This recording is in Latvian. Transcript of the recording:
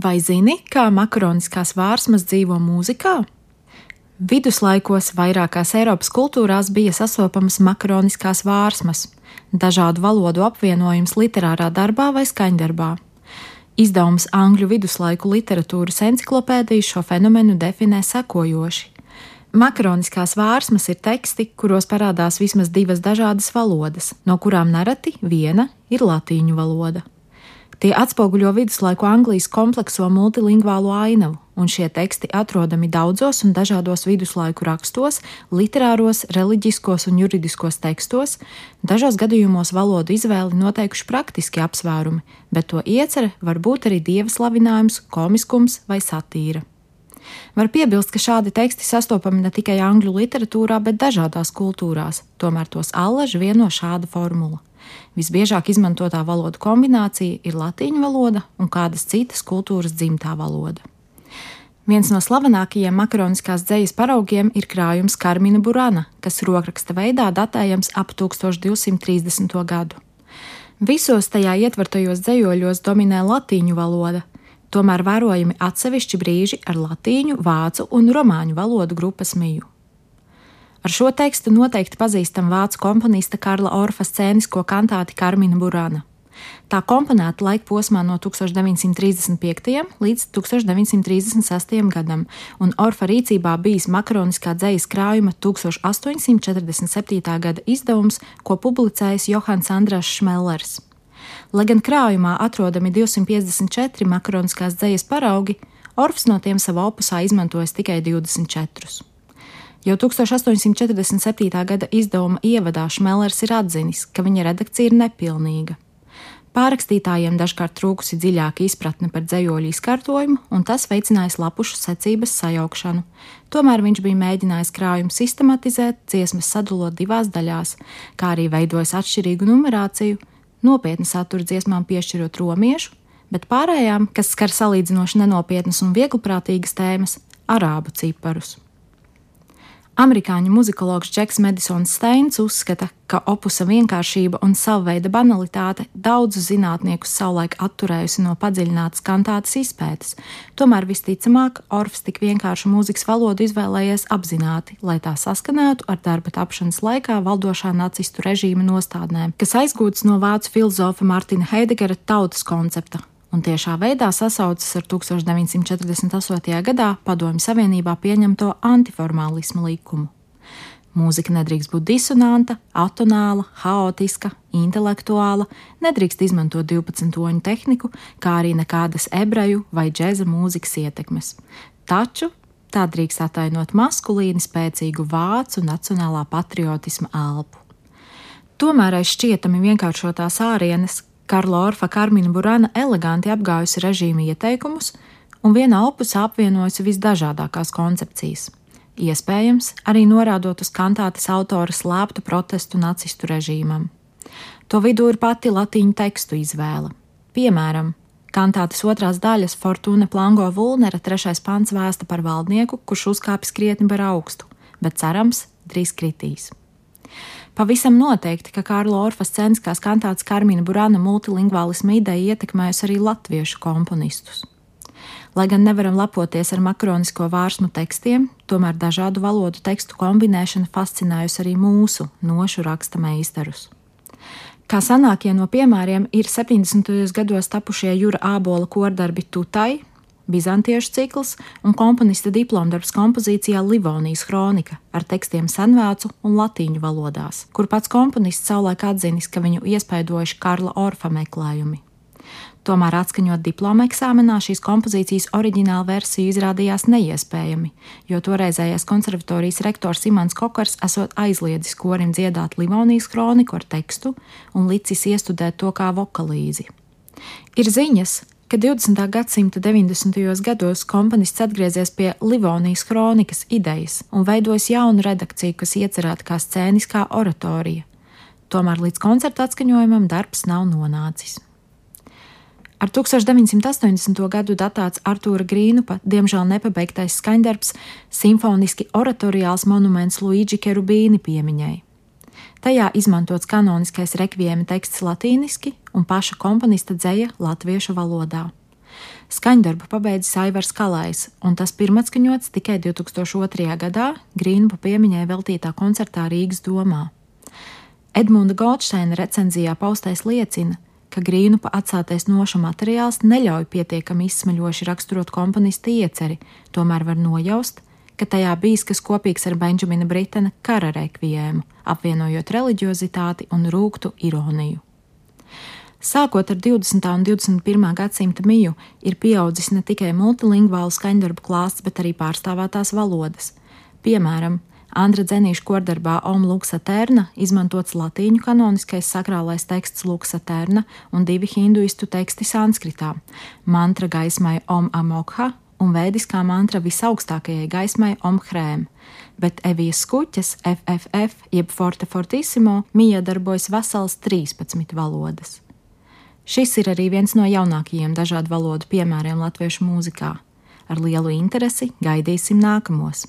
Vai zini, kā makaroniskās vārsmas dzīvo mūzikā? Viduslaikos vairākās Eiropas kultūrās bija sastopamas makaroniskās vārsmas, dažādu valodu apvienojums literārā darbā vai skaņdarbā. Izdevums Angļu viduslaiku literatūras enciklopēdija šo fenomenu definē sekojoši. Makaroniskās vārsmas ir teksti, kuros parādās vismaz divas dažādas valodas, no kurām nereti viena ir latīņu valoda. Tie atspoguļo viduslaiku Anglijas komplekso multilingvālo ainavu, un šie teksti atrodami daudzos un dažādos viduslaiku rakstos, literāros, reliģiskos un juridiskos tekstos. Dažos gadījumos valodu izvēli noteikuši praktiski apsvērumi, bet to iecerē var būt arī dieva slavinājums, komiskums vai satīra. Var piebilst, ka šādi teksti sastopami ne tikai angļu literatūrā, bet dažādās kultūrās, tomēr tos allaž vieno šāda formula. Visbiežāk izmantotā valodu kombinācija ir latīņu valoda un kādas citas kultūras dzimtā valoda. Viens no slavenākajiem makaroniskās dzejas paraugiem ir krājums Karmina Burana, kas rokraksta veidā datējams ap 1230. gadu. Visos tajā ietvertajos dzējoļos dominē latīņu valoda, tomēr vērojami atsevišķi brīži ar latīņu, vācu un romāņu valodu grupas miju. Ar šo tekstu noteikti pazīstam vācu komponista Karla Orfa scēnisko kantāti Karmina Burana. Tā komponēta laika posmā no 1935. līdz 1936. gadam, un Orfa rīcībā bijis makaroniskā dzejas krājuma 1847. gada izdevums, ko publicējis Johans Andrās Šmellers. Lai gan krājumā atrodami 254 makaroniskās dzejas paraugi, Orfs no tiem savā opusā izmantojas tikai 24. Jau 1847. gada izdevuma ievadā Šmelers ir atzinis, ka viņa redakcija ir nepilnīga. Pārrakstītājiem dažkārt trūkusi dziļāka izpratne par dzējoļu izkārtojumu, un tas veicinājis lapušu secības sajaukšanu. Tomēr viņš bija mēģinājis krājumu sistematizēt, dziesmas sadalot divās daļās, kā arī veidojis atšķirīgu numerāciju, nopietnu saturu dziesmām piešķirot romiešu, bet pārējām, kas skar salīdzinoši nenopietnas un viegliprātīgas tēmas, arābu ciparus. Amerikāņu muzikologs Džeks Madisons Steins uzskata, ka opusa vienkāršība un savveida banalitāte daudzus zinātniekus savulaik atturējusi no padziļinātas kantātas izpētes. Tomēr visticamāk, Orfs tik vienkāršu mūzikas valodu izvēlējies apzināti, lai tā saskanētu ar darba tapšanas laikā valdošā nacistu režīma nostādnēm, kas aizgūtas no vācu filozofa Martina Heidegera tautas koncepta un tiešā veidā sasaucas ar 1948. gadā Padomju Savienībā pieņemto antiformālismu likumu. Mūzika nedrīkst būt disonanta, atonāla, haotiska, intelektuāla, nedrīkst izmantot 12 toņu tehniku, kā arī nekādas ebreju vai džēza mūzikas ietekmes. Taču tā drīkst atainot maskulīni spēcīgu vācu nacionālā patriotisma elpu. Tomēr aiz šķietami vienkāršotās ārienes, Karla Orfa Karmina Burana eleganti apgājusi režīma ieteikumus un vienā opusā apvienojusi visdažādākās koncepcijas. Iespējams, arī norādot uz kantātes autora slēptu protestu nacistu režīmam. To vidū ir pati latīņu tekstu izvēle. Piemēram, kantātes otrās daļas Fortuna Plango Vulnera trešais pants vēsta par valdnieku, kurš uzkāpis krietni par augstu, bet cerams, drīz kritīs. Pavisam noteikti, ka Kārla Orfa scēniskās kantātes Karmina Burana multilingvālisma ideja ietekmējusi arī latviešu komponistus. Lai gan nevaram lepoties ar makronisko vārsmu tekstiem, tomēr dažādu valodu tekstu kombinēšana fascinējusi arī mūsu nošu raksta meistarus. Kā senākie no piemēriem ir 70. gados tapušie Jūra Ābola kordarbi Tutai, Bizantiešu cikls un komponista diplomdarbs kompozīcijā Livonijas kronika ar tekstiem senvācu un latīņu valodās, kur pats komponists savulaik atzinis, ka viņu iespaidojuši Karla Orfa meklējumi. Tomēr atskaņot diploma eksāmenā šīs kompozīcijas oriģināla versija izrādījās neiespējami, jo toreizējais konservatorijas rektors Imants Kokars esot aizliedzis korim dziedāt Livonijas kroniku ar tekstu un licis iestudēt to kā vokalīzi. Ir ziņas, ka 20. gadsimta 90. gados komponists atgriezies pie Livonijas kronikas idejas un veidojis jaunu redakciju, kas iecerēta kā scēniskā oratorija. Tomēr līdz koncerta atskaņojumam darbs nav nonācis. Ar 1980. gadu datāts Artūra Grīnupa, diemžēl nepabeigtais skaņdarbs, simfoniski oratoriāls monuments Luigi Kerubīni piemiņai. Tajā izmantots kanoniskais rekviema teksts latīniski un paša komponista dzēja latviešu valodā. Skaņdarbu pabeidzis Aivars Kalais, un tas pirmatskaņots tikai 2002. gadā Grīnbu piemiņai veltītā koncertā Rīgas domā. Edmunda Goldsteina recenzijā paustais liecina, ka Grīnupa atstātais noša materiāls neļauj pietiekami izsmeļoši raksturot komponista ieceri, tomēr var nojaust, ka tajā bijis kas kopīgs ar Benžamina Britena kara rekviēmu, apvienojot reliģiozitāti un rūktu ironiju. Sākot ar 20. un 21. gadsimta miju, ir pieaudzis ne tikai multilingvālu skaņdarbu klāsts, bet arī pārstāvētās valodas. Piemēram, Andra Dzenīša kordarbā Om Luksa Terna izmantots latīņu kanoniskais sakrālais teksts Luksa Terna un divi hinduistu teksti sanskritā - mantra gaismai Om Amokha un vēdiskā mantra visaugstākajai gaismai Om Hrēm, bet Evijas skuķes FFF jeb Forte Fortissimo mija darbojas vesels 13 valodas. Šis ir arī viens no jaunākajiem dažādu valodu piemēriem latviešu mūzikā. Ar lielu interesi gaidīsim nākamos!